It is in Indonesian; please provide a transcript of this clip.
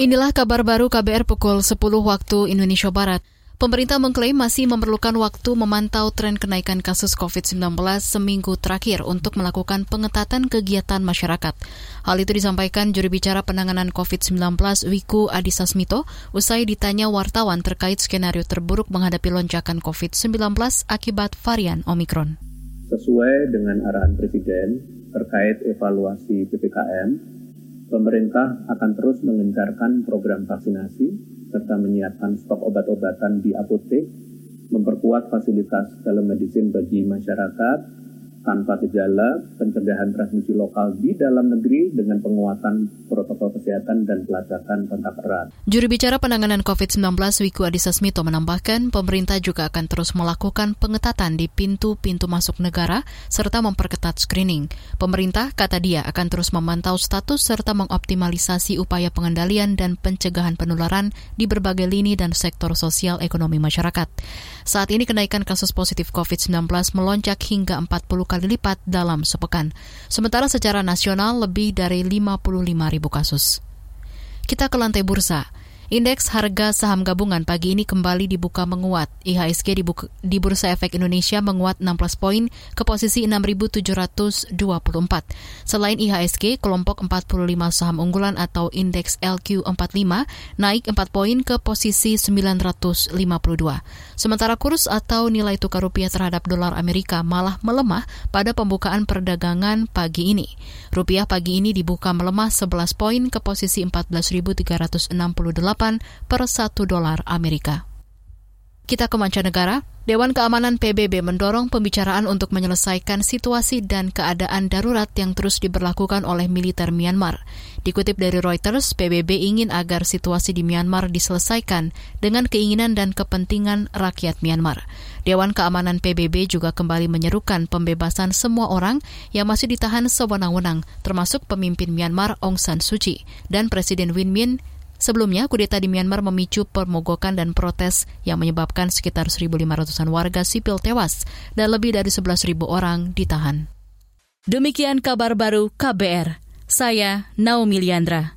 Inilah kabar baru KBR pukul 10 waktu Indonesia Barat. Pemerintah mengklaim masih memerlukan waktu memantau tren kenaikan kasus COVID-19 seminggu terakhir untuk melakukan pengetatan kegiatan masyarakat. Hal itu disampaikan juri bicara penanganan COVID-19 Wiku Adhisa Smito usai ditanya wartawan terkait skenario terburuk menghadapi lonjakan COVID-19 akibat varian Omikron. Sesuai dengan arahan Presiden terkait evaluasi PPKM, pemerintah akan terus mengencarkan program vaksinasi serta menyiapkan stok obat-obatan di apotek, memperkuat fasilitas telemedicine bagi masyarakat, tanpa gejala, pencegahan transmisi lokal di dalam negeri dengan penguatan protokol kesehatan dan pelacakan kontak erat. Juru bicara penanganan COVID-19 Wiku Adhisa Smito menambahkan pemerintah juga akan terus melakukan pengetatan di pintu-pintu masuk negara serta memperketat screening. Pemerintah, kata dia, akan terus memantau status serta mengoptimalisasi upaya pengendalian dan pencegahan penularan di berbagai lini dan sektor sosial ekonomi masyarakat. Saat ini kenaikan kasus positif COVID-19 melonjak hingga 40 kali lipat dalam sepekan. Sementara secara nasional lebih dari 55 ribu kasus. Kita ke lantai bursa. Indeks harga saham gabungan pagi ini kembali dibuka menguat. IHSG di, di Bursa Efek Indonesia menguat 16 poin ke posisi 6.724. Selain IHSG, kelompok 45 saham unggulan atau indeks LQ45 naik 4 poin ke posisi 952. Sementara kurs atau nilai tukar rupiah terhadap dolar Amerika malah melemah pada pembukaan perdagangan pagi ini. Rupiah pagi ini dibuka melemah 11 poin ke posisi 14.368 per 1 dolar Amerika. Kita ke mancanegara. Dewan Keamanan PBB mendorong pembicaraan untuk menyelesaikan situasi dan keadaan darurat yang terus diberlakukan oleh militer Myanmar. Dikutip dari Reuters, PBB ingin agar situasi di Myanmar diselesaikan dengan keinginan dan kepentingan rakyat Myanmar. Dewan Keamanan PBB juga kembali menyerukan pembebasan semua orang yang masih ditahan sewenang-wenang, termasuk pemimpin Myanmar Aung San Suu Kyi dan Presiden Win Myint Sebelumnya, kudeta di Myanmar memicu permogokan dan protes yang menyebabkan sekitar 1.500-an warga sipil tewas dan lebih dari 11.000 orang ditahan. Demikian kabar baru KBR. Saya Naomi Liandra.